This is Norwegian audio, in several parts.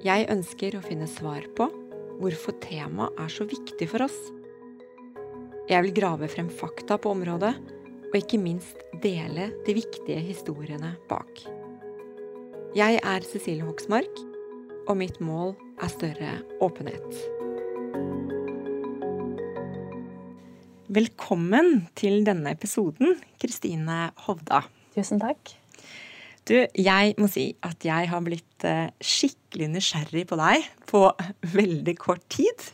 Jeg ønsker å finne svar på hvorfor temaet er så viktig for oss. Jeg vil grave frem fakta på området, og ikke minst dele de viktige historiene bak. Jeg er Cecilie Hoksmark, og mitt mål er større åpenhet. Velkommen til denne episoden, Kristine Hovda. Tusen takk. Du, jeg må si at jeg har blitt eh, skikkelig nysgjerrig på deg på veldig kort tid.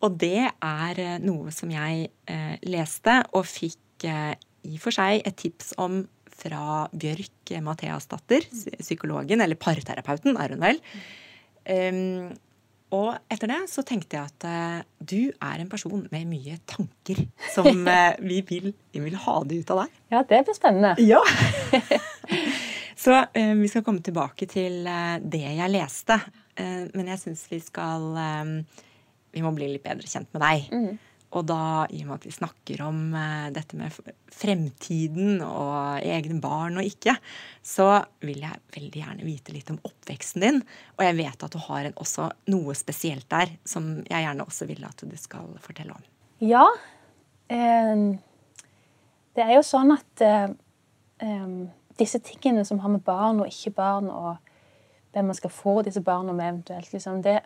Og det er eh, noe som jeg eh, leste og fikk i og for seg et tips om fra Bjørk Matheasdatter, psykologen, eller parterapeuten er hun vel. Um, og etter det så tenkte jeg at uh, du er en person med mye tanker som uh, vi, vil, vi vil ha det ut av deg. Ja, det blir spennende. Ja. Så eh, vi skal komme tilbake til eh, det jeg leste. Eh, men jeg syns vi skal eh, Vi må bli litt bedre kjent med deg. Mm. Og da, i og med at vi snakker om eh, dette med fremtiden og egne barn og ikke, så vil jeg veldig gjerne vite litt om oppveksten din. Og jeg vet at du har en, også noe spesielt der som jeg gjerne også vil at du skal fortelle om. Ja. Eh, det er jo sånn at disse tingene som har med barn og ikke barn og hvem man skal få disse barna med eventuelt, liksom, det,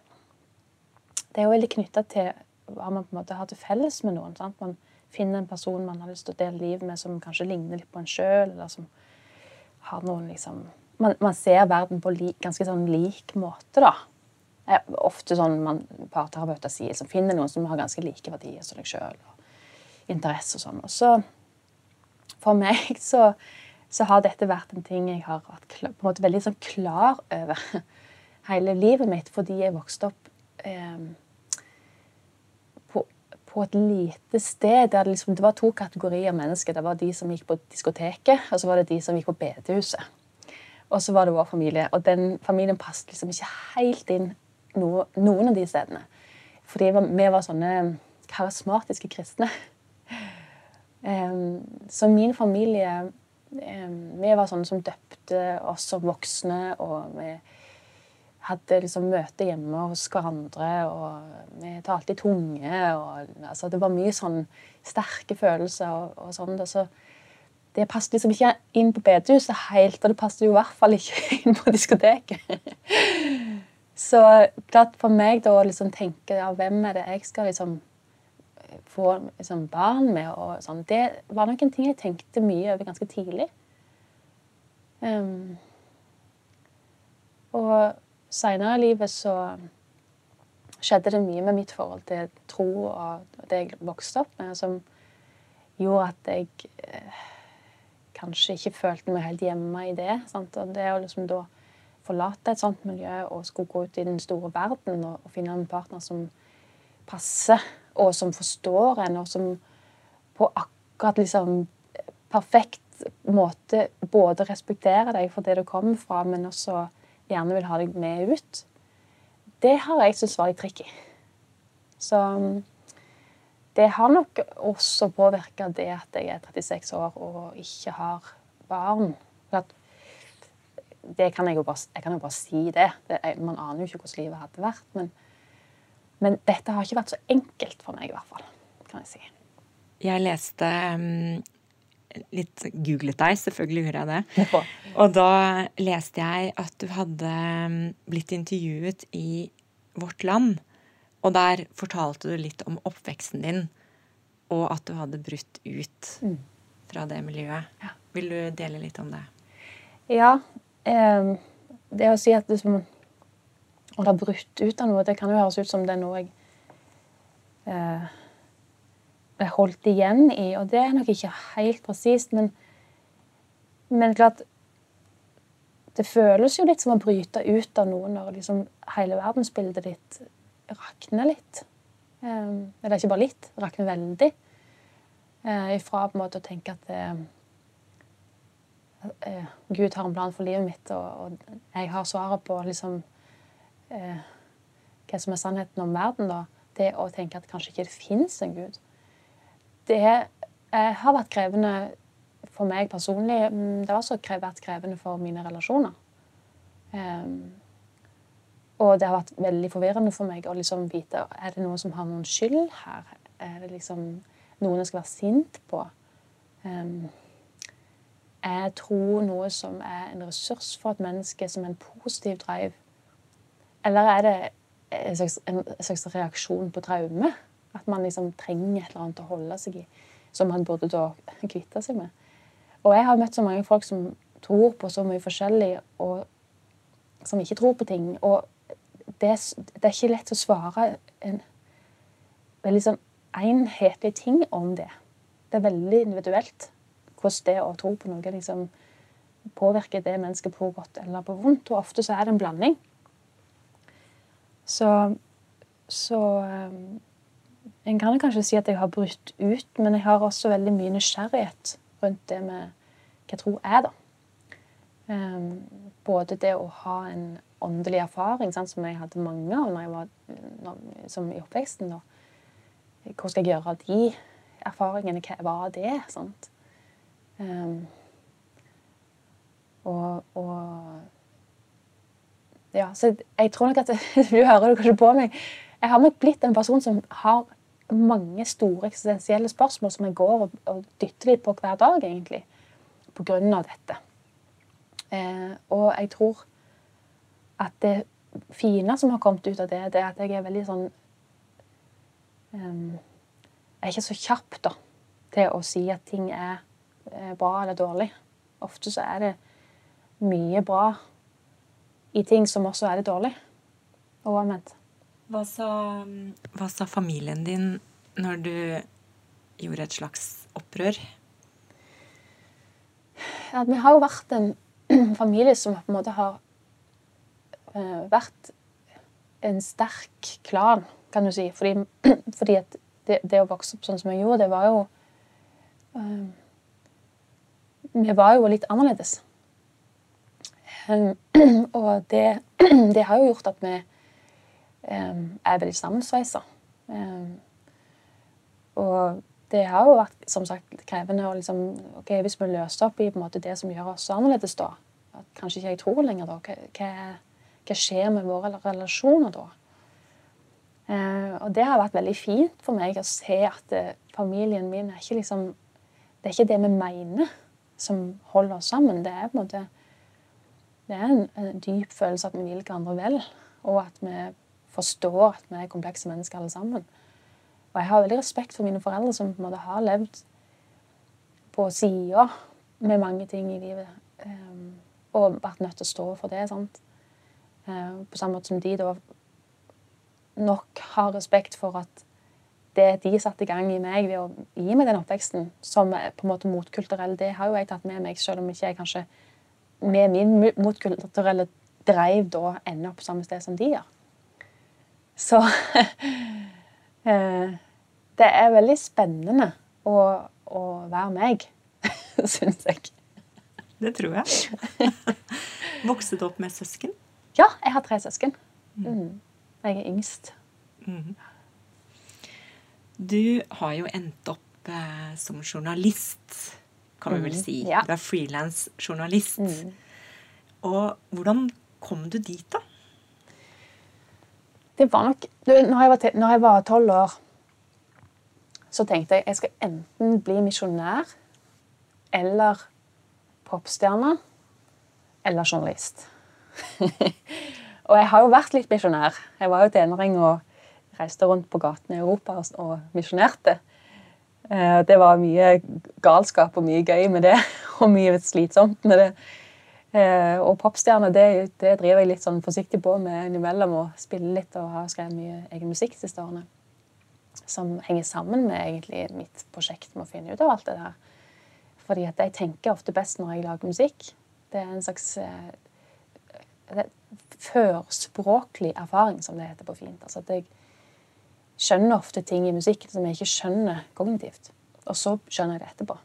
det, er jo veldig knytta til hva man på en måte har til felles med noen. Sant? Man finner en person man har lyst til å dele livet med, som kanskje ligner litt på en sjøl, eller som har noen liksom Man, man ser verden på li, ganske sånn lik måte, da. Ofte sånn man parterapeuter sier, som finner noen som har ganske like verdier som deg sjøl, og interesse og sånn. Og så for meg så så har dette vært en ting jeg har vært på en måte veldig sånn klar over hele livet mitt, fordi jeg vokste opp eh, på, på, et lite sted der det, liksom, det var to kategorier mennesker. Det var de som gikk på diskoteket, og så var det de som gikk på bedehuset. Og så var det vår familie. Og den familien passet liksom ikke helt inn noe, noen av de stedene. Fordi vi var sånne karismatiske kristne. Eh, så min familie vi var sånne som døpte oss som voksne, og vi hadde liksom møte hjemme hos hverandre, og vi talte i tunge. Og, altså, det var mye sånn sterke følelser og, og sånn. Så det passet liksom ikke inn på bedehuset helt, og det passet jo i hvert fall ikke inn på diskoteket. Så klart for meg da å liksom tenke ja, hvem er det jeg skal liksom få liksom, barn med. og sånn. Det var nok en ting jeg tenkte mye over ganske tidlig. Um, og seinere i livet så skjedde det mye med mitt forhold til tro og det jeg vokste opp med, som gjorde at jeg eh, kanskje ikke følte meg helt hjemme i det. Sant? Og det å liksom da forlate et sånt miljø og skulle gå ut i den store verden og, og finne en partner som passer og som forstår en, og som på akkurat liksom perfekt måte både respekterer deg for det du kommer fra, men også gjerne vil ha deg med ut, det har jeg syntes var litt tricky. Så det har nok også påvirka det at jeg er 36 år og ikke har barn. det kan jeg, jo bare, jeg kan jo bare si det. det man aner jo ikke hvordan livet hadde vært. men men dette har ikke vært så enkelt for meg, i hvert fall. kan jeg si. Jeg leste um, litt googlet deg, selvfølgelig gjorde jeg det. Ja. Og da leste jeg at du hadde mm, blitt intervjuet i Vårt Land. Og der fortalte du litt om oppveksten din, og at du hadde brutt ut mm. fra det miljøet. Ja. Vil du dele litt om det? Ja. Eh, det å si at liksom, å har brutt ut av noe, det kan jo høres ut som det er noe jeg eh, holdt igjen i. Og det er nok ikke helt presist, men, men klart Det føles jo litt som å bryte ut av noe når liksom hele verdensbildet ditt rakner litt. Eh, eller ikke bare litt, rakner veldig. Eh, ifra på en måte å tenke at uh, uh, Gud har en plan for livet mitt, og, og jeg har svaret på liksom hva som er sannheten om verden, da. Det å tenke at kanskje ikke det fins en Gud det eh, har vært krevende for meg personlig. Mm, det har også vært krevende for mine relasjoner. Um, og det har vært veldig forvirrende for meg å liksom vite er det noen som har noen skyld her. Er det liksom noen jeg skal være sint på? Um, jeg tror noe som er en ressurs for et menneske, som er en positiv drive? Eller er det en slags, en slags reaksjon på traume? At man liksom trenger et eller annet å holde seg i, som man burde da kvitte seg med. Og jeg har møtt så mange folk som tror på så mye forskjellig, og som ikke tror på ting. Og det, det er ikke lett å svare en veldig sånn enhetlig ting om det. Det er veldig individuelt hvordan det å tro på noe liksom påvirker det mennesket på godt eller på vondt. Og ofte så er det en blanding. Så, så um, en kan kanskje si at jeg har brutt ut, men jeg har også veldig mye nysgjerrighet rundt det med hva tro er, da. Um, både det å ha en åndelig erfaring, sant, som jeg hadde mange av når jeg var når, som i oppveksten. Da. Hvor skal jeg gjøre av de erfaringene? Hva var det? Sant? Um, og, og, Ja, så jeg tror nok at Du hører det kanskje på meg. Jeg har nok blitt en person som har mange store eksistensielle spørsmål som jeg går og, og dytter litt på hver dag, egentlig, på grunn av dette. Eh, og jeg tror at det fine som har kommet ut av det, det er at jeg er veldig sånn um, Jeg er ikke så kjapp da, til å si at ting er bra eller dårlig. Ofte så er det mye bra i ting som også er litt dårlig. Og omvendt. Hva sa, hva sa familien din når du gjorde et slags opprør? Ja, vi har jo vært en familie som på en måte har uh, vært en sterk klan, kan du si. Fordi, fordi at det, det, å vokse opp sånn som jeg gjorde, det var jo uh, Vi var jo litt annerledes. Um, og det, det, har jo gjort at vi er veldig sammensveisa. Og det har jo vært som sagt, krevende å liksom, ok, Hvis vi løser opp i på en måte, det som gjør oss annerledes, da at Kanskje ikke jeg tror lenger, da. Hva, hva skjer med våre relasjoner da? Eh, og det har vært veldig fint for meg å se at eh, familien min er ikke liksom Det er ikke det vi mener som holder oss sammen. Det er på en måte det er en, en dyp følelse at vi vil hverandre vel, og at vi forstår at vi er komplekse mennesker alle sammen. Og jeg har veldig respekt for mine foreldre som på en måte har levd på sida med mange ting i livet. Um, og vært nødt til å stå for det. sant? Uh, på samme måte som de da nok har respekt for at det de satte i gang i meg ved å gi meg den oppveksten, som er på en måte motkulturell, det har jo jeg tatt med meg, selv om ikke jeg kanskje med min motkulturelle dreiv da ender opp samme sted som de gjør. Så eh, det er veldig spennende å, å være meg, syns jeg. Det tror jeg. Vokste du opp med søsken? Ja, jeg har tre søsken. Mm. mm. Jeg er yngst. Mm. Du har jo endt opp eh, som journalist, kan vi vel mm. si. Ja. Du er frilansjournalist. Mm. Og hvordan kom du dit, da? Det var nok Når jeg var tolv år, så tenkte jeg jeg skal enten bli misjonær eller popstjerne eller journalist. og jeg har jo vært litt misjonær. Jeg var jo tenåring og reiste rundt på gatene i Europa og misjonerte. Eh, det var mye galskap og mye gøy med det, og mye slitsomt med det. Eh, og popstjerne det, det, driver jeg litt sånn forsiktig på med innimellom. Og spiller litt og har skrevet mye egen musikk de siste årene. Som henger sammen med egentlig mitt prosjekt med å finne ut av alt det der. Fordi at jeg tenker ofte best når jeg lager musikk. Det er en slags eh, førspråklig erfaring, som det heter på fint. Altså at jeg skjønner ofte ting i musikken som jeg ikke skjønner kognitivt. Og så skjønner jeg det etterpå.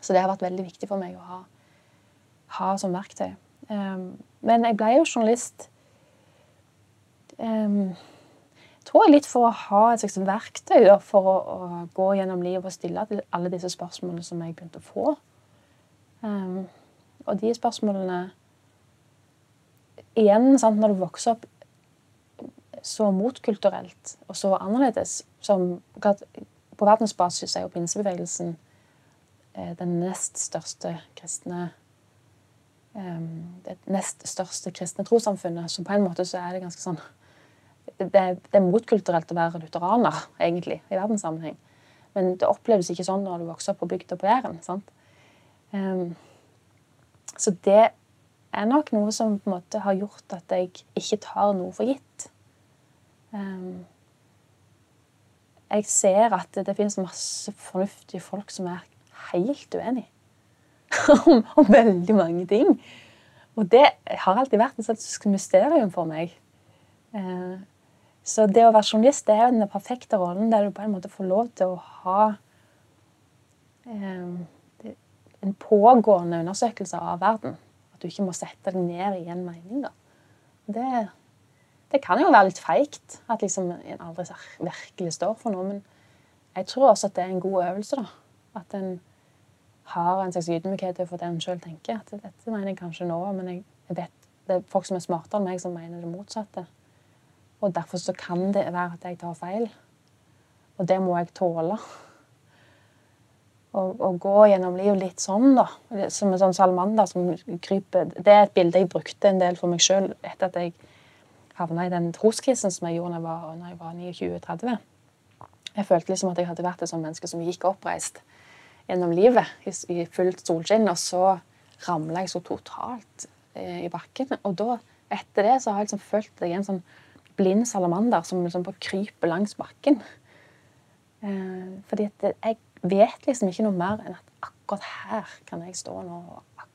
Så det har vært veldig viktig for meg å ha, ha som verktøy. Um, men jeg ble jo journalist um, tror jeg litt for å ha et slags verktøy da, for å, å, gå gjennom livet og stille alle disse spørsmålene som jeg begynte å få. Um, og de spørsmålene Igjen, sant, når du vokser opp så motkulturelt og så annerledes som På verdensbasis er jo pinsebevegelsen eh, den nest største kristne um, Det nest største kristne trossamfunnet. Så på en måte så er det ganske sånn det, det, er motkulturelt å være lutheraner, egentlig, i verdenssammenheng. Men det oppleves ikke sånn når du vokser opp på bygda på Jæren. Um, så det er nok noe som på en måte har gjort at jeg ikke tar noe for gitt. Um, jeg ser at det, finnes masse fornuftige folk som er helt uenige om, om, veldig mange ting. Og det har alltid vært et slags mysterium for meg. Uh, så det å være journalist det er jo den perfekte rollen der du på en måte får lov til å ha eh, en pågående undersøkelse av verden. At du ikke må sette deg ned i en mening. da. Det, det kan jo være litt feigt at liksom en aldri virkelig står for noe. Men jeg tror også at det er en god øvelse. da. At en har en slags ydmykhet overfor det en sjøl tenker. At dette mener jeg kanskje nå, men jeg, jeg vet det er folk som er smartere enn meg, som mener det motsatte. Og derfor så kan det være at jeg tar feil. Og det må jeg tåle. Å gå gjennom livet litt sånn, da. Som en sånn salamander som kryper Det er et bilde jeg brukte en del for meg sjøl etter at jeg havna i den troskrisen som jeg gjorde når jeg var, når jeg var 29-30. Jeg følte liksom at jeg hadde vært et sånt menneske som gikk oppreist gjennom livet i, i fullt solskinn, og så ramla jeg så totalt eh, i bakken. Og da, etter det, så har jeg liksom følt er en sånn blind salamander som liksom bare kryper langs bakken. Eh, fordi at jeg vet liksom ikke noe mer enn at akkurat her kan jeg stå nå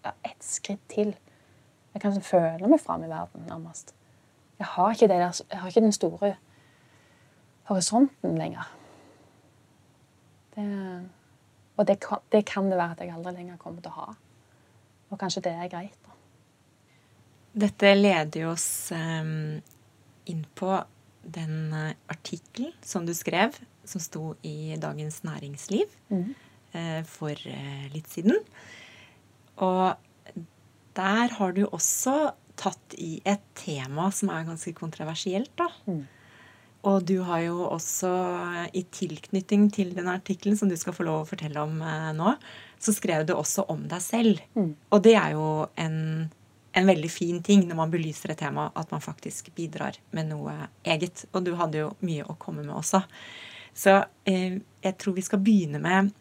ett skritt til. Jeg kan liksom føle meg fram i verden, nærmest. Jeg har ikke, der, jeg har ikke den store horisonten lenger. Det, og det kan, det kan, det være at jeg aldri lenger kommer til å ha. Og kanskje det er greit. da. Dette leder jo oss um, inn på den eh, artikkelen som du skrev, som sto i Dagens Næringsliv mm. eh, for eh, litt siden. Og der har du også tatt i et tema som er ganske kontroversielt, da. Mm. Og du har jo også, i tilknytning til den artikkelen som du skal få lov å fortelle om eh, nå, så skrev du også om deg selv. Mm. Og det er jo en en veldig fin ting når man belyser et tema, at man faktisk bidrar med noe eget. Og du hadde jo mye å komme med også. Så eh, jeg tror vi skal begynne med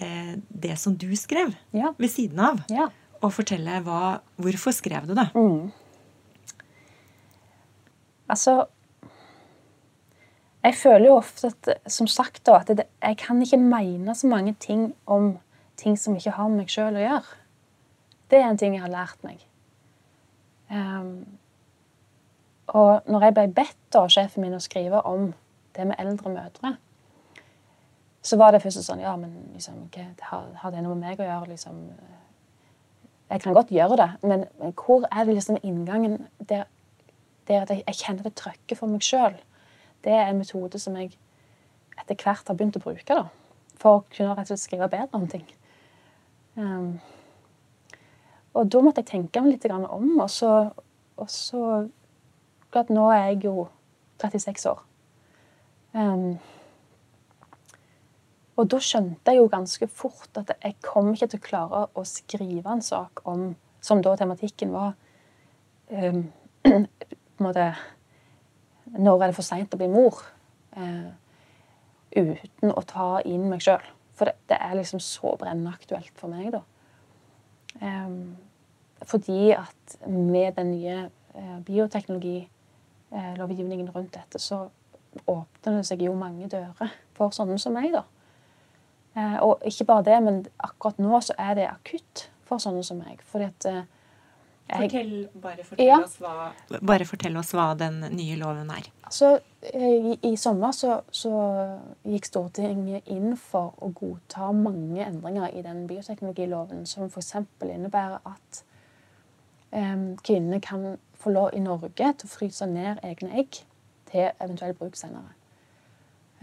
eh, det som du skrev ja. ved siden av. Ja. Og fortelle hva, hvorfor skrev du det. Mm. Altså Jeg føler jo ofte at, som sagt at jeg kan ikke mene så mange ting om ting som ikke har med meg sjøl å gjøre. Det er en ting jeg har lært meg. Um, og når jeg ble bedt av sjefen min å skrive om det med eldre mødre, så var det først sånn Ja, men liksom, har, har, det noe med meg å gjøre? liksom? Jeg kan godt gjøre det, men, hvor er det liksom inngangen der, der jeg, kjenner det trøkket for meg sjøl? Det er en metode som jeg etter hvert har begynt å bruke da, for å kunne rett og slett skrive bedre om ting. Um, og da måtte jeg tenke meg litt om. Og så, og så nå er jeg jo 36 år. Um, og da skjønte jeg jo ganske fort at jeg kom ikke til å klare å skrive en sak om Som da tematikken var um, på en måte Når er det for seint å bli mor? Uh, uten å ta inn meg sjøl. For det, det, er liksom så brennende aktuelt for meg, da. Um, fordi at med den nye uh, bioteknologilovgivningen uh, rundt dette, så åpner det seg jo mange dører for sånne som meg, da. Uh, og ikke bare det, men akkurat nå så er det akutt for sånne som meg. Fordi at Fortell, bare, fortell ja. oss hva, bare fortell oss hva den nye loven er. Altså, i, i sommer så, så, gikk Stortinget inn for å godta mange endringer i den bioteknologiloven, som f.eks. innebærer at um, kvinner kan få lov i Norge til å fryse ned egne egg til eventuell bruk senere.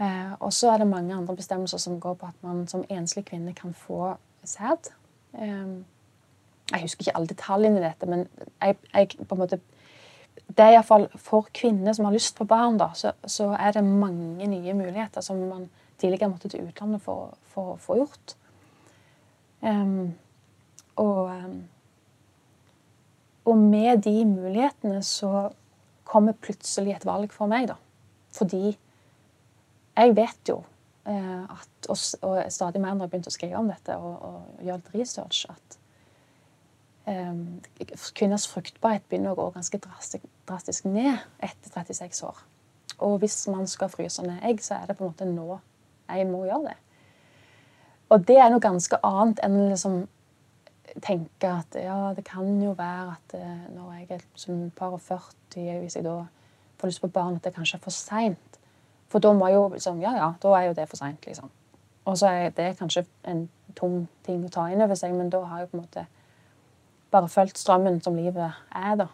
Uh, og så er det mange andre bestemmelser som går på at man som enslig kvinne kan få sæd. Eh, jeg husker ikke alle detaljene i dette, men jeg, jeg på en måte det er iallfall for kvinner som har lyst på barn, da, så, så, er det mange nye muligheter som man tidligere måtte til utlandet for, å få gjort. Um, og, um, og, med de mulighetene så kommer plutselig et valg for meg, da. Fordi jeg vet jo uh, at, og, stadig mer når jeg begynt å skrive om dette og, og gjøre litt research, at um, kvinners fruktbarhet begynner å gå ganske drastisk, drastisk, ned etter 36 år. Og hvis man skal fryse ned egg, så er det på en måte nå jeg må gjøre det. Og det er noe ganske annet enn liksom tenke at ja, det kan jo være at uh, når jeg er som par og 40, hvis jeg da får lyst på barn, at det kanskje er for seint. For da må jo liksom Ja, ja, da er jo det for seint, liksom. Og så er det kanskje en tung ting å ta inn over seg, men da har jeg på en måte bare fulgt strømmen som livet er, da.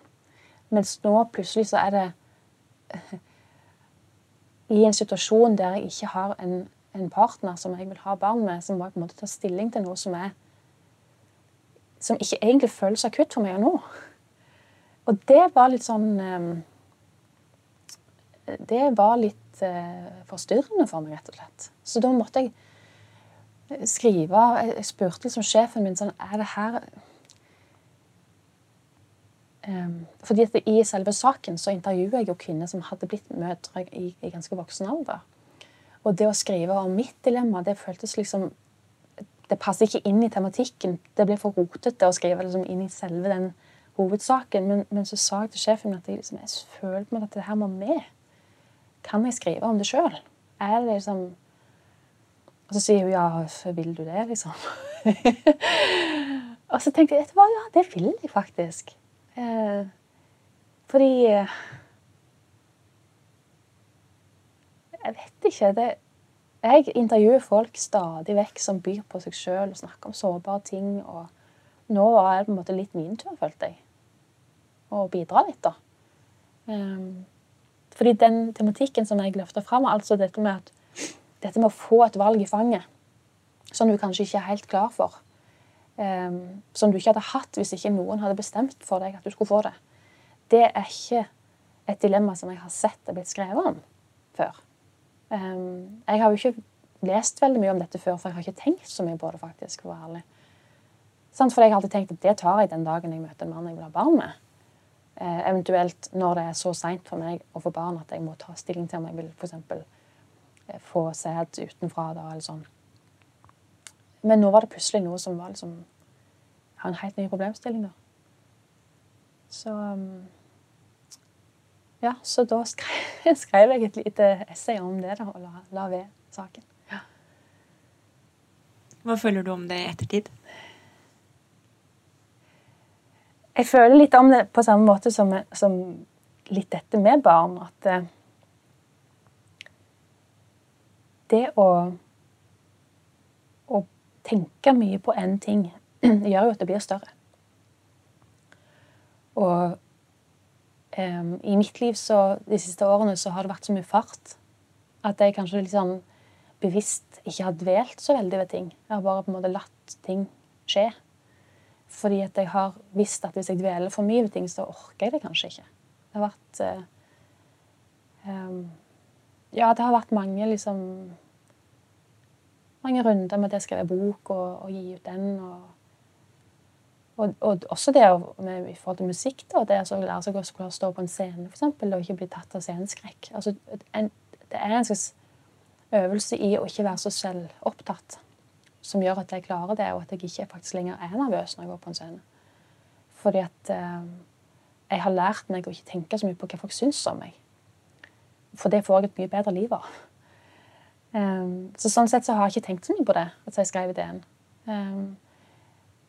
Mens nå plutselig så er det i en situasjon der jeg ikke har en, en, partner som jeg vil ha barn med, så må jeg på en måte ta stilling til noe som er Som ikke egentlig føles akutt for meg nå. Og det var litt sånn um, Det var litt uh, forstyrrende for meg, rett og slett. Så da måtte jeg skrive Jeg spurte liksom sjefen min sånn Er det her Um, fordi at I selve saken så intervjuer jeg jo kvinner som hadde blitt mødre i, i, ganske voksen alder. Og det å skrive om mitt dilemma, det føltes liksom Det passer ikke inn i tematikken. Det ble for rotete å skrive liksom inn i selve den hovedsaken. Men, men så sa jeg til sjefen at jeg, liksom, jeg følte meg at det her må med. Kan jeg skrive om det sjøl? Er det liksom Og så sier hun ja, vil du det, liksom? og så tenkte jeg etterpå ja, det vil jeg faktisk. Eh, fordi eh, Jeg vet ikke. Det, jeg intervjuer folk stadig vekk som byr på seg sjøl og snakker om sårbare ting. og Nå var det på en måte litt min tur, følte jeg, å bidra litt, da. Um, fordi den tematikken som jeg løfter fram, altså dette med, at, dette med å få et valg i fanget, som du kanskje ikke er helt klar for, um, som du ikke hadde hatt hvis ikke noen hadde bestemt for deg at du skulle få det, det er ikke et dilemma som jeg har sett er blitt skrevet om før. Um, jeg har jo ikke lest veldig mye om dette før, for jeg har ikke tenkt så mye på det. faktisk, For ærlig. For jeg har alltid tenkt at det tar jeg den dagen jeg møter en mann jeg vil ha barn med. Uh, eventuelt når det er så seint for meg å få barn at jeg må ta stilling til om jeg vil eksempel, uh, få sæd utenfra. da, eller sånn. Men nå var det plutselig noe som var liksom har en helt ny problemstilling. da. Så um, Ja, så da skrev, skrev, jeg et lite essay om det, da, og la, la ved saken. Ja. Hva føler du om det i ettertid? Jeg føler litt om det på samme måte som, som litt dette med barn. At uh, det å tenke mye på én ting gjør jo at det blir større. Og um, i mitt liv så, de siste årene så har det vært så mye fart at jeg kanskje sånn bevisst ikke har dvelt så veldig ved ting. Jeg har bare på en måte latt ting skje. Fordi at jeg har visst at hvis jeg dveler for mye ved ting, så orker jeg det kanskje ikke. Det har vært uh, um, Ja, det har vært mange liksom mange runder med det å skrive bok og, og gi ut den. og og, og, også det med, i forhold til musikk, da, det å lære seg å stå på en scene for eksempel, og ikke bli tatt av sceneskrekk. Altså, det er en slags øvelse i å ikke være så selvopptatt som gjør at jeg klarer det, og at jeg ikke faktisk lenger er nervøs når jeg går på en scene. Fordi at eh, jeg har lært meg å ikke tenke så mye på hva folk syns om meg. For det får jeg et mye bedre liv av. Um, så sånn sett så har jeg ikke tenkt så mye på det at jeg skrev ideen. Um,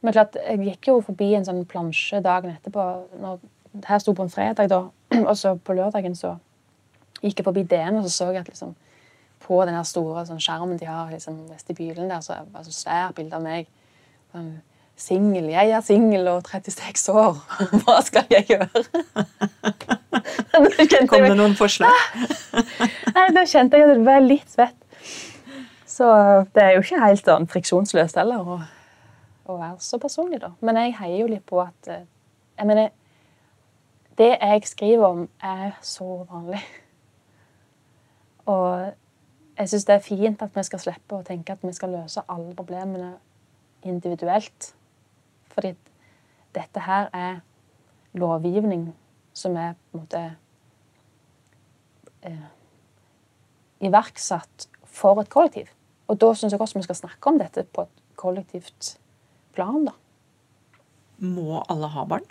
men klart, jeg gikk jo forbi en sånn plansje dagen etterpå. Når, her sto på en fredag, da, og så på lørdagen så gikk jeg forbi DN, og så så jeg at liksom, på den store sånn, skjermen de har liksom, vestibylen der, så var det et svært bilde av meg. Sånn, Singel. Jeg er singel og 36 år. Hva skal jeg gjøre? Kom det noen forslag? Nei, Da kjente jeg at det var litt svett. Så det er jo ikke helt sånn friksjonsløst heller å, å være så personlig, da. Men jeg heier jo litt på at eh, Jeg mener Det jeg skriver om, er så vanlig. Og jeg syns det er fint at vi skal slippe å tenke at vi skal løse alle problemene individuelt. Fordi dette her er lovgivning som er på en måte eh, iverksatt for et kollektiv. Og da syns jeg også vi skal snakke om dette på et kollektivt plan, da. Må alle ha barn?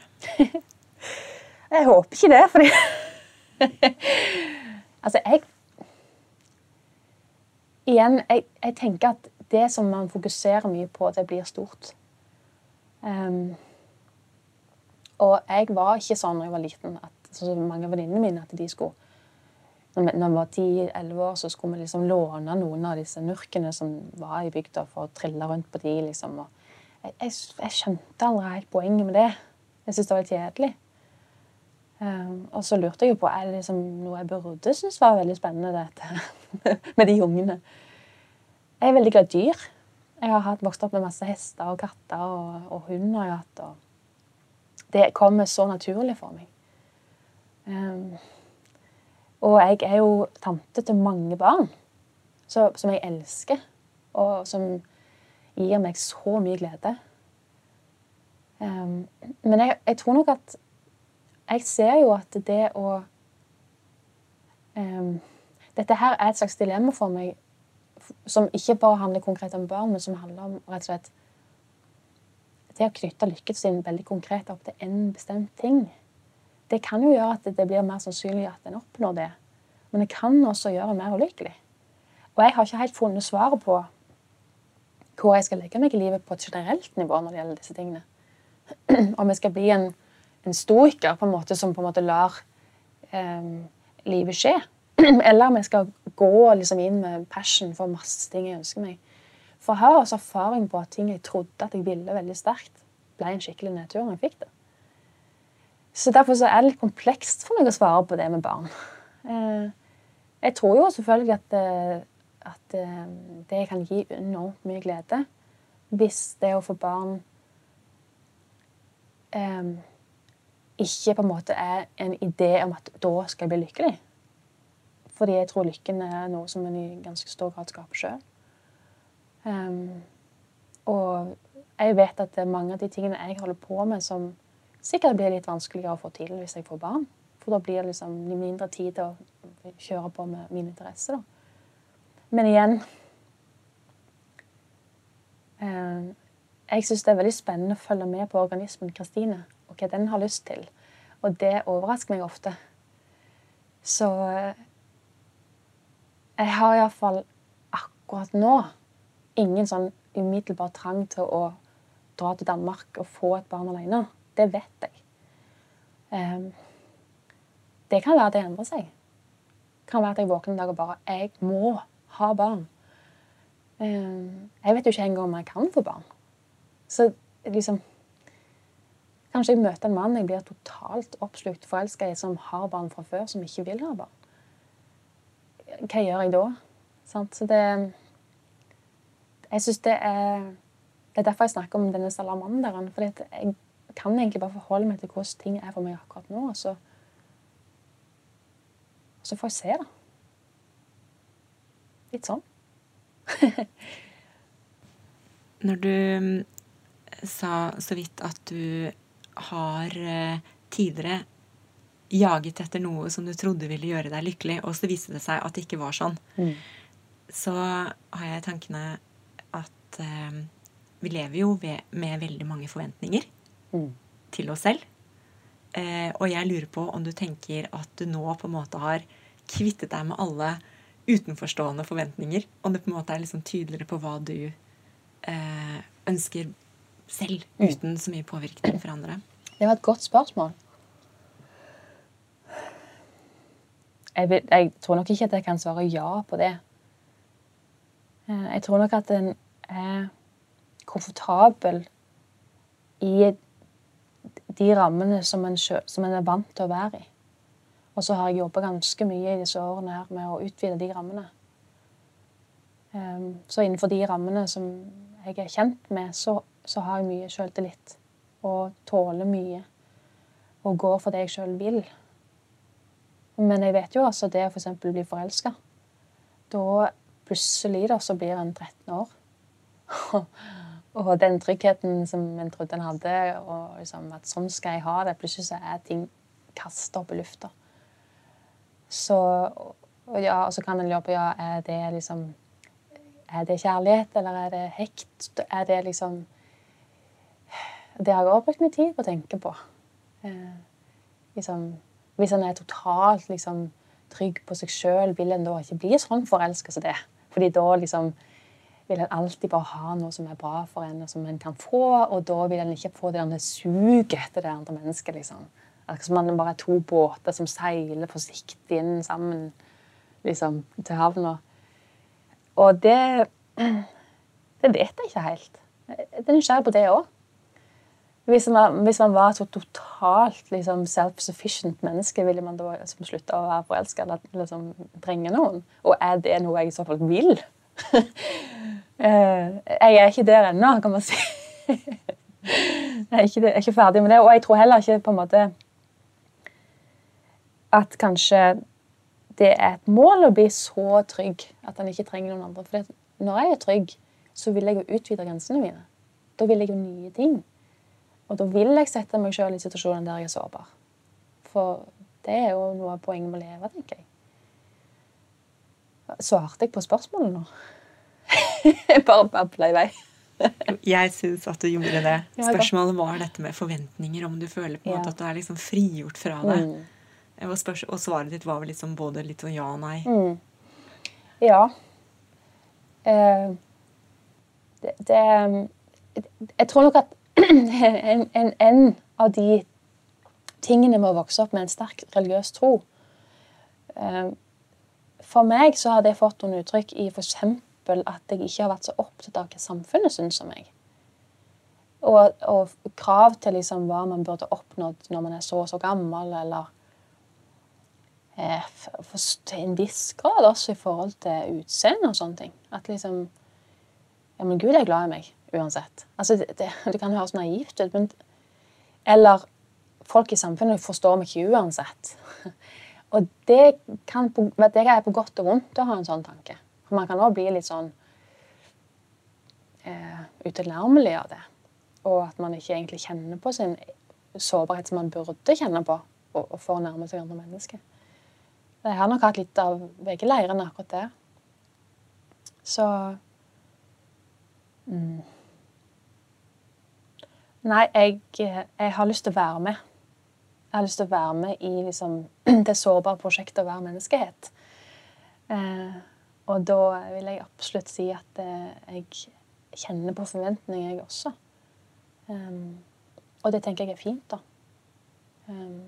jeg håper ikke det, fordi Altså, jeg Igjen, jeg, jeg, tenker at det som man fokuserer mye på, det blir stort. Um, og jeg var ikke sånn da jeg var liten, at så mange av venninnene mine at de skulle når vi var 10-11 år, så skulle vi liksom låne noen av disse nurkene som var i bygda, for å trille rundt på de, liksom. Jeg, jeg, jeg, skjønte aldri helt poenget med det. Jeg syntes det var kjedelig. Um, og så lurte jeg jo på er det liksom noe jeg burde synes var veldig spennende, dette med de ungene. Jeg er veldig glad i dyr. Jeg har hatt, vokst opp med masse hester og katter og, og hund. har. Og det kommer så naturlig for meg. Um, og jeg er jo tante til mange barn så, som jeg elsker, og som gir meg så mye glede. Um, men jeg, jeg, tror nok at Jeg ser jo at det å um, Dette her er et slags dilemma for meg som ikke bare handler konkret om barn, men som handler om rett og slett det å knytte lykken sin veldig konkret opp til en bestemt ting. Det kan jo gjøre at det blir mer sannsynlig at en oppnår det. Men det kan også gjøre en mer ulykkelig. Og jeg har ikke helt funnet svaret på hvor jeg skal legge meg i livet på et generelt nivå når det gjelder disse tingene. Om jeg skal bli en, en stoiker på en måte som på en måte lar eh, livet skje. Eller om jeg skal gå liksom inn med passion for masse ting jeg ønsker meg. For jeg har også erfaring på at ting jeg trodde at jeg ville veldig sterkt, ble en skikkelig nedtur når jeg fikk det. Så Derfor så er det litt komplekst for meg å svare på det med barn. Eh, jeg tror jo selvfølgelig at, eh, at eh, det kan gi enormt mye glede hvis det å få barn ikke på en måte er en idé om at da skal jeg bli lykkelig. Fordi jeg tror lykken er noe som en i ganske stor grad skaper sjøl. Um, og jeg vet at det er mange av de tingene jeg holder på med, som sikkert blir litt vanskeligere å få til hvis jeg får barn. For da blir det liksom mindre tid til å kjøre på med mine interesser. Da. Men igjen um, Jeg syns det er veldig spennende å følge med på organismen Kristine, og hva den har lyst til. Og det overrasker meg ofte. Så jeg har iallfall akkurat nå ingen sånn umiddelbar trang til å dra til Danmark og få et barn alene. Det vet jeg. Um, det kan være at det endrer seg. Det kan være at jeg våkner en dag og bare Jeg må ha barn. Um, jeg vet jo ikke engang om jeg kan få barn. Så liksom Kanskje jeg møter en mann jeg blir totalt oppslukt forelska i, som har barn fra før, som ikke vil ha barn. Hva gjør jeg da? Så det Jeg syns det er Det er derfor jeg snakker om denne salamanderen. For jeg kan egentlig bare forholde meg til hvordan ting er for meg akkurat nå. og så så får jeg se, da. Litt sånn. når du mm, sa så vidt at du har eh, tidligere jaget etter noe som du trodde ville gjøre deg lykkelig, og så viste det seg at det ikke var sånn, Mm. så har jeg tankene at eh, vi lever jo ved, med veldig mange forventninger Mm. til oss selv. Eh, og jeg lurer på om du tenker at du nå på en måte har kvittet deg med alle utenforstående forventninger. Om det på en måte er liksom tydeligere på hva du eh, ønsker selv, Mm. uten så mye påvirkning fra andre. Det var et godt spørsmål. Jeg, vil, jeg tror nok ikke at jeg kan svare ja på det. Eh, Jeg tror nok at en er komfortabel i de rammene som en, som en er vant til å være i. Og så har jeg jobba ganske mye i disse årene her med å utvide de rammene. Um, Så innenfor de rammene som jeg er kjent med, så, så har jeg mye sjøltillit. Og tåler mye. Og går for det jeg sjøl vil. Men jeg vet jo også det å f.eks. bli forelska. Da plutselig da, så blir en 13 år. og den tryggheten som en trodde en hadde, og liksom at sånn skal jeg ha det, plutselig så er ting kasta opp i lufta. Så og ja, og så kan en lure på ja, er det liksom Er det kjærlighet, eller er det hekt? Er det liksom Det har jeg også brukt mye tid på å tenke på. Eh, liksom, hvis en er totalt liksom, trygg på seg sjøl, vil en da ikke bli sånn forelska som det? Fordi da liksom vil en alltid bare ha noe som er bra for en, og som en kan få, og da vil en ikke få det der suget etter det andre mennesket. liksom. Akkurat som man bare er to båter som seiler forsiktig inn sammen liksom, til havna. Og det Det vet jeg ikke helt. Jeg er nysgjerrig på det òg. Hvis, man- hvis man var så totalt liksom, self-sufficient menneske, ville man da liksom, slutte å være forelska eller liksom, trenge noen? Og er det noe jeg i så fall vil? Eh, jeg er ikke der ennå, kan man si. jeg, er ikke, jeg er ikke ferdig med det. Og jeg tror heller ikke på en måte at kanskje det er et mål å bli så trygg at han ikke trenger noen andre. For når jeg er trygg, så vil jeg jo utvide grensene mine. Da vil jeg jo nye ting. Og da vil jeg sette meg sjøl i situasjonen der jeg er sårbar. For det er jo noe av poenget med å leve, tenker jeg. Svarte jeg på spørsmålet nå? jeg bare babla i vei. Jeg syns at du gjorde det. Spørsmålet var dette med forventninger. Om du føler på en måte at du er liksom frigjort fra det. Mm. Og, og svaret ditt var vel liksom både litt sånn ja og nei. Mm. Ja. Eh, det, det Jeg tror nok at en, en, en av de tingene med å vokse opp med en sterk religiøs tro eh, For meg så har det fått noen uttrykk i f.eks. at jeg ikke har vært så opptatt av hva samfunnet syns om meg. Og, og krav til liksom hva man burde oppnådd når man er så og så gammel, eller eh, for, til en viss grad også i forhold til utseende og sånne ting. At liksom Ja, men Gud er glad i meg uansett. Altså, det, det, det kan høres naivt ut, men Eller folk i samfunnet forstår meg ikke uansett. Og det, kan, det er på godt og vondt å ha en sånn tanke. For man kan også bli litt sånn eh, utilnærmelig av det. Og at man ikke egentlig kjenner på sin sårbarhet som man burde kjenne på, og, og for å nærme seg andre mennesker. Jeg har nok hatt litt av begge leirene akkurat der. Så mm. Nei, jeg, jeg har lyst til å være med. Jeg har lyst til å være med i liksom, det sårbare prosjektet å være menneskehet. Eh, og da vil jeg absolutt si at eh, jeg kjenner på forventninger, jeg også. Um, og det tenker jeg er fint, da. Um,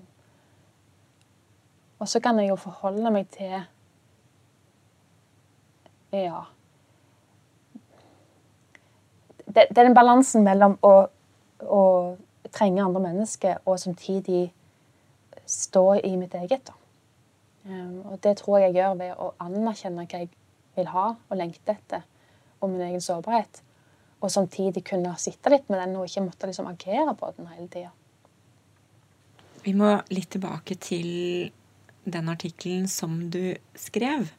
og så kan jeg jo forholde meg til Ja. Det, det er den balansen mellom å, å trenge andre mennesker og samtidig stå i mitt eget. da. Um, og det tror jeg jeg gjør ved å anerkjenne hva jeg vil ha og lengte etter, og min egen sårbarhet. Og samtidig kunne sitte litt med den og ikke måtte liksom agere på den hele tida. Vi må litt tilbake til den artikkelen som du skrev.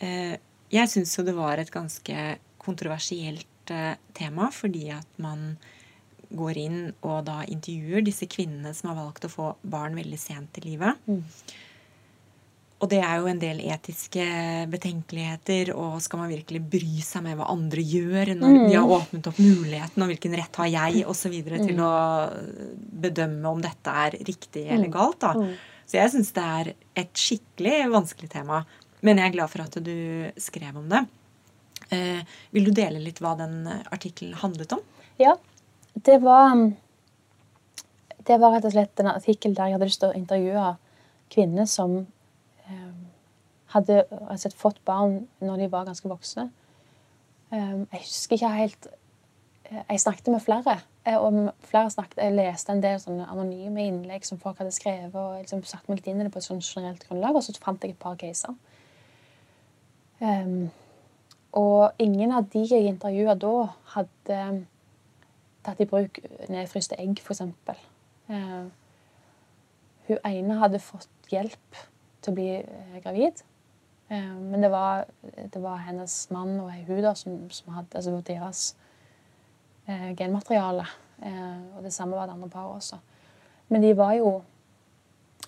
Eh, Jeg syns jo det var et ganske kontroversielt eh, tema fordi at man går inn og da intervjuer disse kvinnene som har valgt å få barn veldig sent i livet. Mm. Og det er jo en del etiske betenkeligheter, og skal man virkelig bry seg med hva andre gjør når Mm. de har åpnet opp muligheten, og hvilken rett har jeg, osv. til Mm. å bedømme om dette er riktig eller galt. da. Mm. Så jeg syns det er et skikkelig vanskelig tema. Men jeg er glad for at du skrev om det. Eh, vil du dele litt hva den artikkelen handlet om? Ja, det var Det var rett og slett en artikkel der jeg hadde lyst til å intervjue kvinner som eh, hadde altså, fått barn når de var ganske voksne. Eh, jeg husker ikke helt eh, Jeg snakket med flere. eh, og flere snakket, Jeg leste en del sånne anonyme innlegg som folk hadde skrevet. og liksom satt meg litt inn i det på et sånn generelt grunnlag, og så fant jeg et par caser. Um, og ingen av de jeg intervjua da, hadde tatt i bruk nedfryste egg, f.eks. Eh, hun ene hadde fått hjelp til å bli eh, gravid. Eh, men det var, det var hennes mann og hun da, som, som hadde altså deres eh, genmateriale. Eh, og det samme var det andre paret også. Men de var jo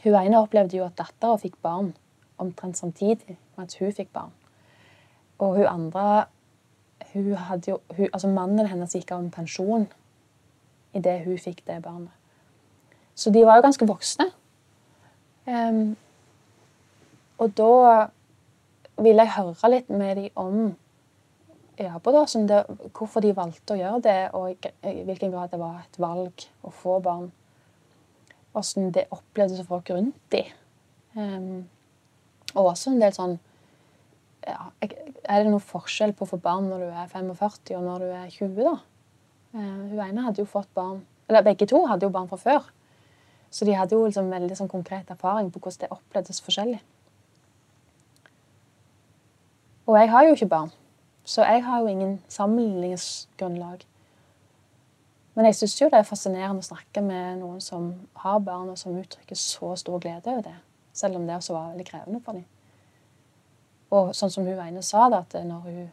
Hun ene opplevde jo at dattera fikk barn omtrent samtidig med at hun fikk barn. Og hun andre hun hadde jo, hun, altså Mannen hennes gikk av med pensjon idet hun fikk det barnet. Så de var jo ganske voksne. Um, og da ville jeg høre litt med dem om Jabo, da, det, hvorfor de valgte å gjøre det, og i hvilken grad det var et valg å få barn. Hvordan det opplevdes å folk rundt dem. Um, og også en del sånn ja, Er det noe forskjell på å få barn når du er 45 og når du er 20, da? Eh, hun ene hadde jo fått barn Eller begge to hadde jo barn fra før. Så de hadde jo liksom veldig sånn konkret erfaring på hvordan det opplevdes forskjellig. Og jeg har jo ikke barn, så jeg har jo ingen sammenligningsgrunnlag. Men jeg syns jo det er fascinerende å snakke med noen som har barn, og som uttrykker så stor glede over det. Selv om det også var veldig krevende for dem. Og sånn som hun ene sa, da, at når hun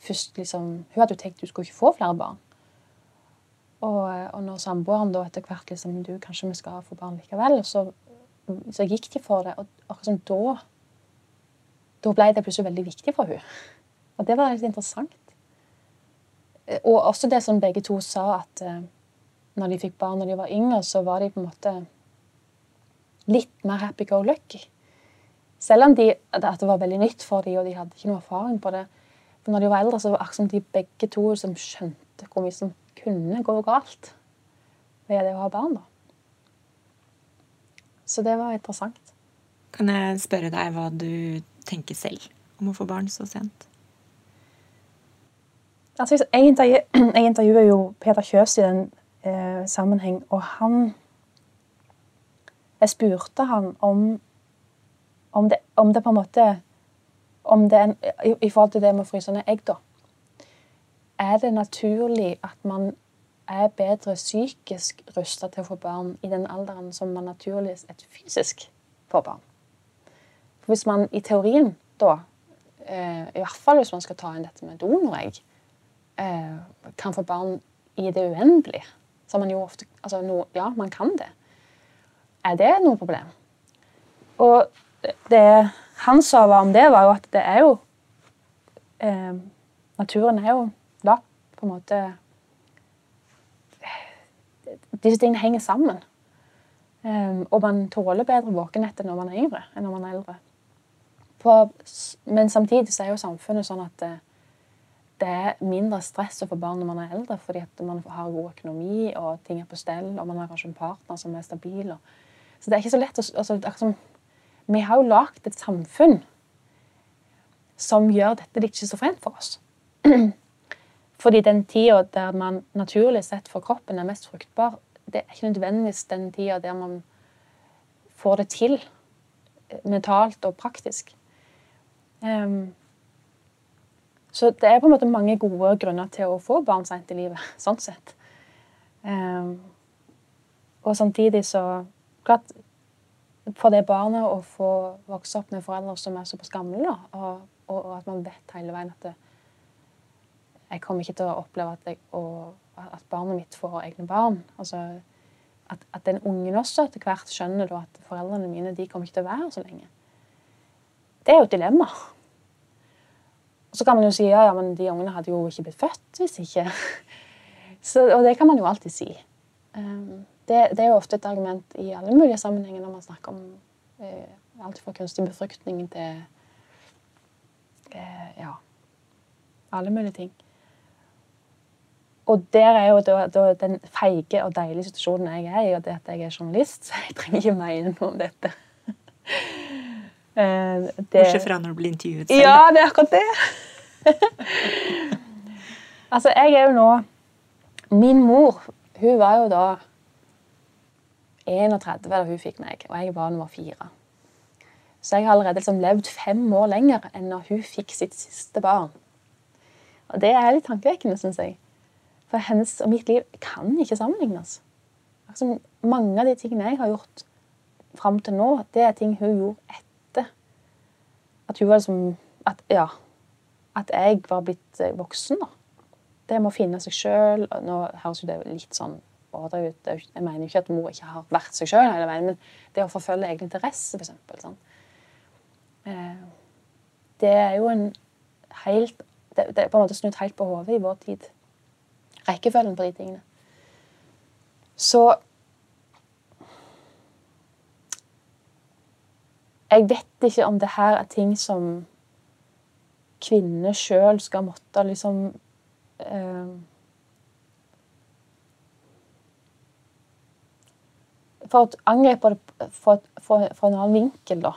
først liksom Hun hadde jo tenkt hun skulle ikke få flere barn. Og, og når samboeren da etter hvert liksom Du, kanskje vi skal få barn likevel? Så, så gikk de for det. Og akkurat som da Da ble det plutselig veldig viktig for hun. Og det var litt interessant. Og også det som begge to sa, at eh, når de fikk barn når de var yngre, så var de på en måte litt mer happy go lucky. Selv om de, det var veldig nytt for dem, og de hadde ikke noe erfaring på det. For når de var eldre, så var det akkurat som de begge to som skjønte hvor mye som kunne gå galt ved det å ha barn. da. Så det var interessant. Kan jeg spørre deg hva du tenker selv om å få barn så sent? Altså, jeg, intervju, jeg intervjuer jo Peter Kjøs i den eh, sammenheng, og han Jeg spurte han om, om, det, om det på en måte om det i, I forhold til det med å fryse ned egg, da. Er det naturlig at man er bedre psykisk rusta til å få barn i den alderen som man naturlig sett fysisk får barn? For hvis man i teorien da, eh, i hvert fall hvis man skal ta inn dette med donoregg, eh, kan få barn i det uendelige. Som man jo ofte Altså, no, ja, man kan det. Er det noe problem? Og det han sa om det, var jo at det er jo eh, Naturen er jo på en måte Disse tingene henger sammen. Um, og man tåler bedre våkenhet når man er yngre enn når man er eldre. På, men samtidig så er jo samfunnet sånn at det, det er mindre stress å få barn når man er eldre, fordi at man har god økonomi, og ting er på stell, og man har kanskje en partner som er stabil. Og, så det er ikke så lett å altså, Vi har jo lagd et samfunn som gjør dette litt schizofrent for oss. fordi den tida der man naturlig sett for kroppen er mest fruktbar, det er ikke nødvendigvis den tida der man får det til eh, mentalt og praktisk. Um, så det er på en måte mange gode grunner til å få barn sent i livet. sånn sett. Um, og samtidig så klart, For det barnet å få vokse opp med foreldre som er såpass gamle, og, og, og at man vet hele veien at det, jeg kommer ikke til å oppleve at, jeg, og, at barnet mitt får egne barn. Altså, at, at den ungen også etter hvert skjønner da, at foreldrene mine de kommer ikke til å være her så lenge. Det er jo et dilemma. Og så kan man jo si ja, ja, men de ungene hadde jo ikke blitt født hvis ikke. Så, og det kan man jo alltid si. Um, det, det, er jo ofte et argument i alle mulige sammenhenger når man snakker om eh, alt fra kunstig befruktning til eh, ja, alle mulige ting. Og der er jo da, da den feige og deilige situasjonen jeg er i, og det at jeg er journalist, så jeg trenger ikke mene noe om dette. Eh, Bortsett fra når du blir intervjuet selv. Ja, det er akkurat det. altså, jeg er jo nå Min mor, hun var jo da 31 da hun fikk meg, og jeg var nummer fire. Så jeg har allerede liksom levd fem år lenger enn når hun fikk sitt siste barn. Og det er litt tankevekkende, syns jeg. For hennes og mitt liv kan ikke sammenlignes. Altså, mange av de tingene jeg har gjort fram til nå, det er ting hun gjorde etter. At hun var liksom At, ja, at jeg var blitt eh, voksen, da. Det med å finne seg sjøl Nå høres jo det litt sånn overdrevet Jeg mener jo ikke at mor ikke har vært seg sjøl hele veien, men det å forfølge egen interesse, f.eks. Sånn. Eh, det er jo en helt det, er på en måte snudd helt på hodet i vår tid. Rekkefølgen på de tingene. Så Jeg vet ikke om det her er ting som kvinner sjøl skal måtte liksom eh, For å angripe det fra en annen vinkel, da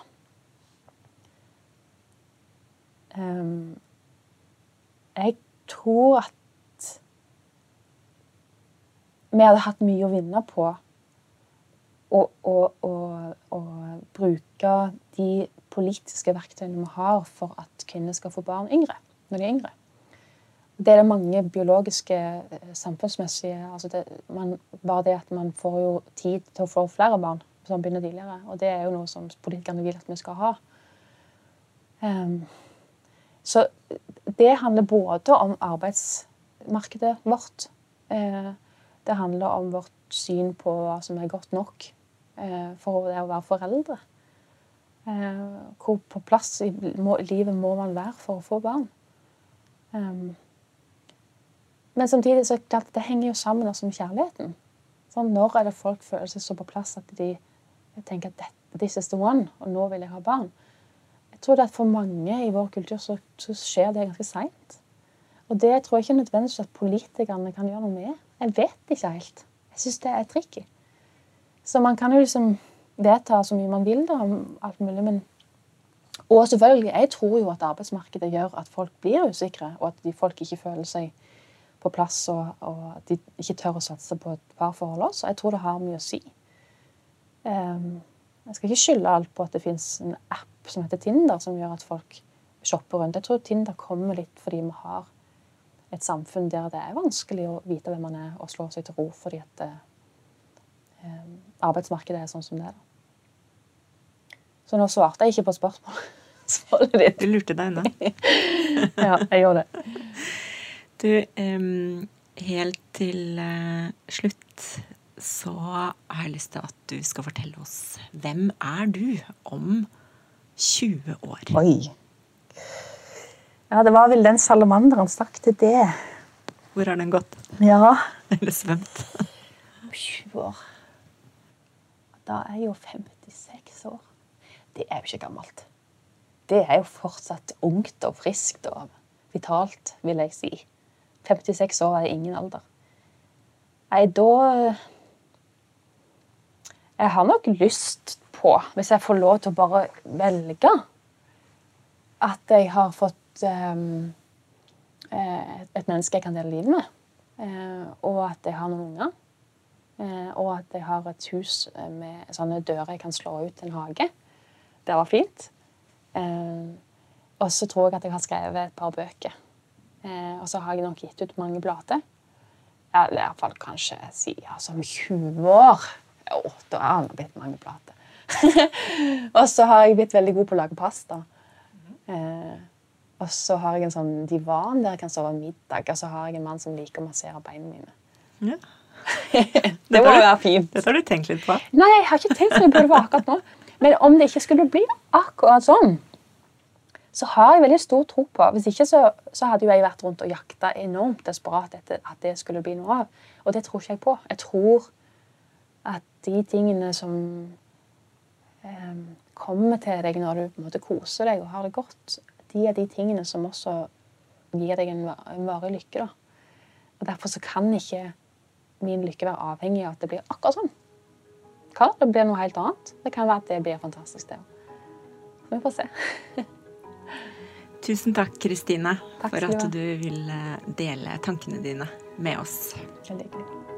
um, Jeg tror at vi hadde hatt mye å vinne på å, å, å, å bruke de politiske verktøyene vi har for at kvinner skal få barn yngre, når de er yngre. Det er det mange biologiske, eh, samfunnsmessige altså det, man, Bare det at man får jo tid til å få flere barn som begynner tidligere. Og det er jo noe som politikerne vil at vi skal ha. Um, så det handler både om arbeidsmarkedet vårt. Eh, det handler om vårt syn på hva som er godt nok eh, for det å være foreldre. Eh, hvor på plass i livet må man være for å få barn. Men samtidig så klart, det henger jo sammen også med kjærligheten. Sånn, når er det folk føler seg så på plass at de tenker at this is the one, og nå vil jeg ha barn? Jeg tror det at for mange i vår kultur så, så skjer det ganske seint. Og det tror jeg ikke nødvendigvis at politikerne kan gjøre noe med. Jeg vet ikke helt. Jeg syns det er tricky. Så man kan jo liksom vedta så mye man vil da, om alt mulig, men Og selvfølgelig, jeg tror jo at arbeidsmarkedet gjør at folk blir usikre, og at folk ikke føler seg på plass, og, og at de ikke tør å satse på et parforhold også. Jeg tror det har mye å si. Um, jeg skal ikke skylde alt på at det fins en app som heter Tinder, som gjør at folk shopper rundt. Jeg tror Tinder kommer litt fordi vi har et samfunn der det er vanskelig å vite hvem man er, og slå seg til ro fordi at eh, arbeidsmarkedet er sånn som det er. Så nå svarte jeg ikke på spørsmålet ditt. Du lurte deg unna. ja, jeg gjorde det. Du, um, helt til uh, slutt så har jeg lyst til at du skal fortelle oss hvem er du om 20 år. Oi. Ja, det var vel den salamanderen stakk til det. Hvor har den gått? Ja. Eller svømt? 20 år. Da er jeg jo 56 år. Det er jo ikke gammelt. Det er jo fortsatt ungt og friskt og vitalt, vil jeg si. 56 år er ingen alder. Nei, da Jeg har nok lyst på, hvis jeg får lov til å bare velge, at jeg har fått um, et menneske jeg kan dele livet med, uh, og at jeg har noen unger. Uh, og at jeg har et hus med sånne dører jeg kan slå ut til en hage. Det var fint. Og så tror jeg at jeg har skrevet et par bøker. og så har jeg nok gitt ut mange blader. Eller i hvert fall kanskje si altså om 20 år. Jo, da har det blitt mange plater. og så har jeg blitt veldig god på å lage pasta. Eh, Og så har jeg en sånn divan der jeg kan sove middag. Og så har jeg en mann som liker å massere beina mine. Ja. Det må være fint. Dette har du tenkt litt på? Nei, jeg har ikke tenkt så mye på det akkurat nå. Men om det ikke skulle bli akkurat sånn, så har jeg veldig stor tro på Hvis ikke så, så hadde jo jeg vært rundt og jakta enormt desperat etter at det skulle bli noe av. Og det tror ikke jeg på. Jeg tror at de tingene som eh, kommer til deg når du på en måte koser deg og har det godt, de er de tingene som også gir deg en, va- varig lykke. da. Og Derfor så kan ikke min lykke være avhengig av at det blir akkurat sånn. Hva? det blir noe helt annet? Det kan være at det blir fantastisk, det òg. Vi får se. Tusen takk, Kristine, for at du vil dele tankene dine med oss. Veldig hyggelig.